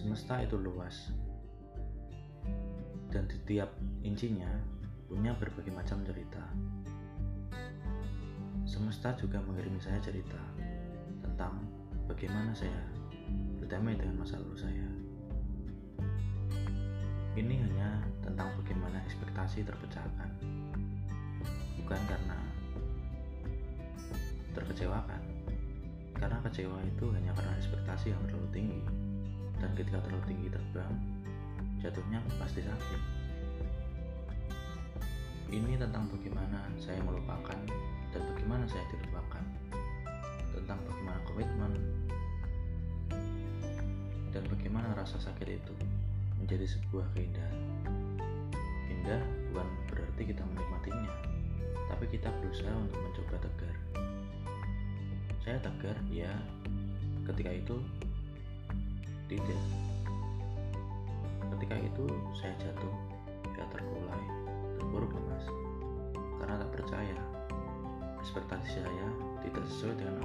Semesta itu luas, dan di tiap incinya punya berbagai macam cerita. Semesta juga mengirim saya cerita tentang bagaimana saya berdamai dengan masa lalu saya. Ini hanya tentang bagaimana ekspektasi terpecahkan, bukan karena terkecewakan, karena kecewa itu hanya karena ekspektasi yang terlalu tinggi dan ketika terlalu tinggi terbang jatuhnya pasti sakit. Ini tentang bagaimana saya melupakan dan bagaimana saya dilupakan tentang bagaimana komitmen dan bagaimana rasa sakit itu menjadi sebuah keindahan. Indah bukan berarti kita menikmatinya tapi kita berusaha untuk mencoba tegar. Saya tegar ya. Ketika itu tidak. Ketika itu saya jatuh, ya terkulai, terburuk lemas, karena tak percaya. Ekspektasi saya tidak sesuai dengan